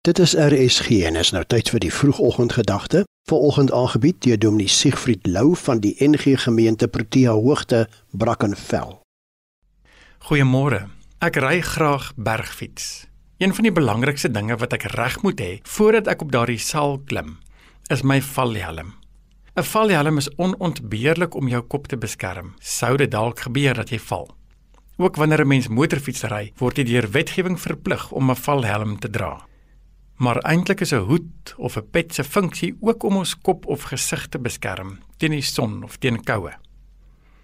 Dit is RSG en is nou tyd vir die vroegoggendgedagte. Vanoggend aangebied deur Dominee Siegfried Lou van die NG Gemeente Protea Hoogte, Brackenfell. Goeiemôre. Ek ry graag bergfiets. Een van die belangrikste dinge wat ek reg moet hê voordat ek op daardie saal klim, is my valhelm. 'n Valhelm is onontbeerlik om jou kop te beskerm. Sou dit dalk gebeur dat jy val. Ook wanneer 'n mens motorfiets ry, word jy deur wetgewing verplig om 'n valhelm te dra maar eintlik is 'n hoed of 'n pet se funksie ook om ons kop of gesig te beskerm teen die son of teen koue.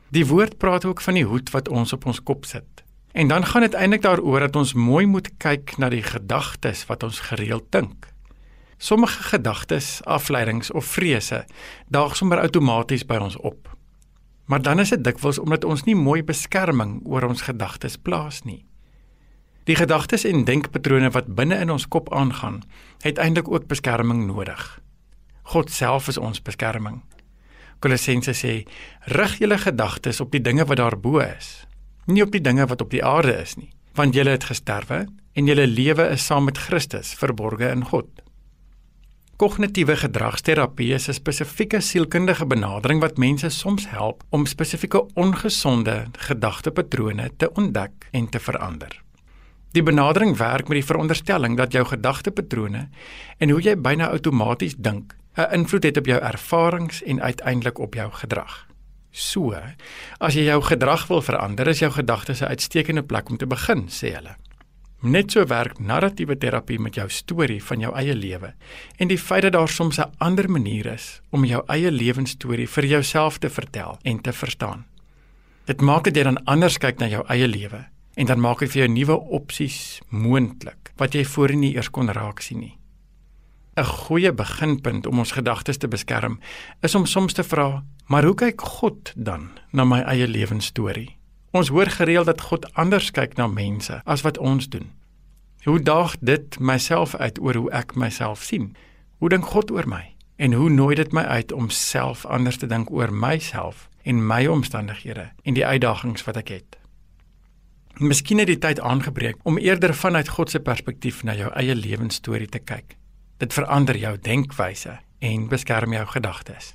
Die woord praat ook van die hoed wat ons op ons kop sit. En dan gaan dit eintlik daaroor dat ons mooi moet kyk na die gedagtes wat ons gereeld dink. Sommige gedagtes, afleidings of vrese daag sommer outomaties by ons op. Maar dan is dit dikwels omdat ons nie mooi beskerming oor ons gedagtes plaas nie. Die gedagtes en denkpatrone wat binne in ons kop aangaan, het eintlik ook beskerming nodig. God self is ons beskerming. Kolossense sê: "Rig julle gedagtes op die dinge wat daarbo is, nie op die dinge wat op die aarde is nie, want julle het gesterwe en julle lewe is saam met Christus verborge in God." Kognitiewe gedragsterapie is 'n spesifieke sielkundige benadering wat mense soms help om spesifieke ongesonde gedagtepatrone te ontdek en te verander. Die benadering werk met die veronderstelling dat jou gedagtepatrone en hoe jy byna outomaties dink, 'n invloed het op jou ervarings en uiteindelik op jou gedrag. So, as jy jou gedrag wil verander, is jou gedagtes 'n uitstekende plek om te begin, sê hulle. Net so werk narratiewe terapie met jou storie van jou eie lewe en die feit dat daar soms 'n ander manier is om jou eie lewensstorie vir jouself te vertel en te verstaan. Dit maak dit dan anders kyk na jou eie lewe en dan maak dit vir jou nuwe opsies moontlik wat jy voorheen nie eers kon raak sien nie. 'n Goeie beginpunt om ons gedagtes te beskerm is om soms te vra, maar hoe kyk God dan na my eie lewensstorie? Ons hoor gereeld dat God anders kyk na mense as wat ons doen. Hoe daag dit myself uit oor hoe ek myself sien? Hoe dink God oor my? En hoe nooi dit my uit om self anders te dink oor myself en my omstandighede en die uitdagings wat ek het? Miskien het die tyd aangebreek om eerder vanuit God se perspektief na jou eie lewensstorie te kyk. Dit verander jou denkwyse en beskerm jou gedagtes.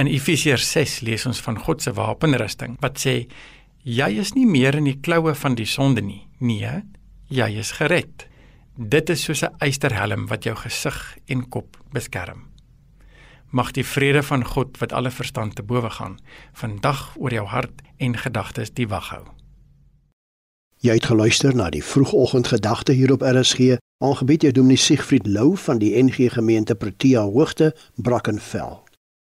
In Efesiërs 6 lees ons van God se wapenrusting wat sê jy is nie meer in die kloue van die sonde nie. Nee, jy is gered. Dit is soos 'n eysterhelm wat jou gesig en kop beskerm. Mag die vrede van God wat alle verstand te bowe gaan, vandag oor jou hart en gedagtes die wag hou. Jy het geluister na die vroegoggendgedagte hier op RSG, aangebied deur Dominee Siegfried Lou van die NG Gemeente Protea Hoogte, Brackenfell.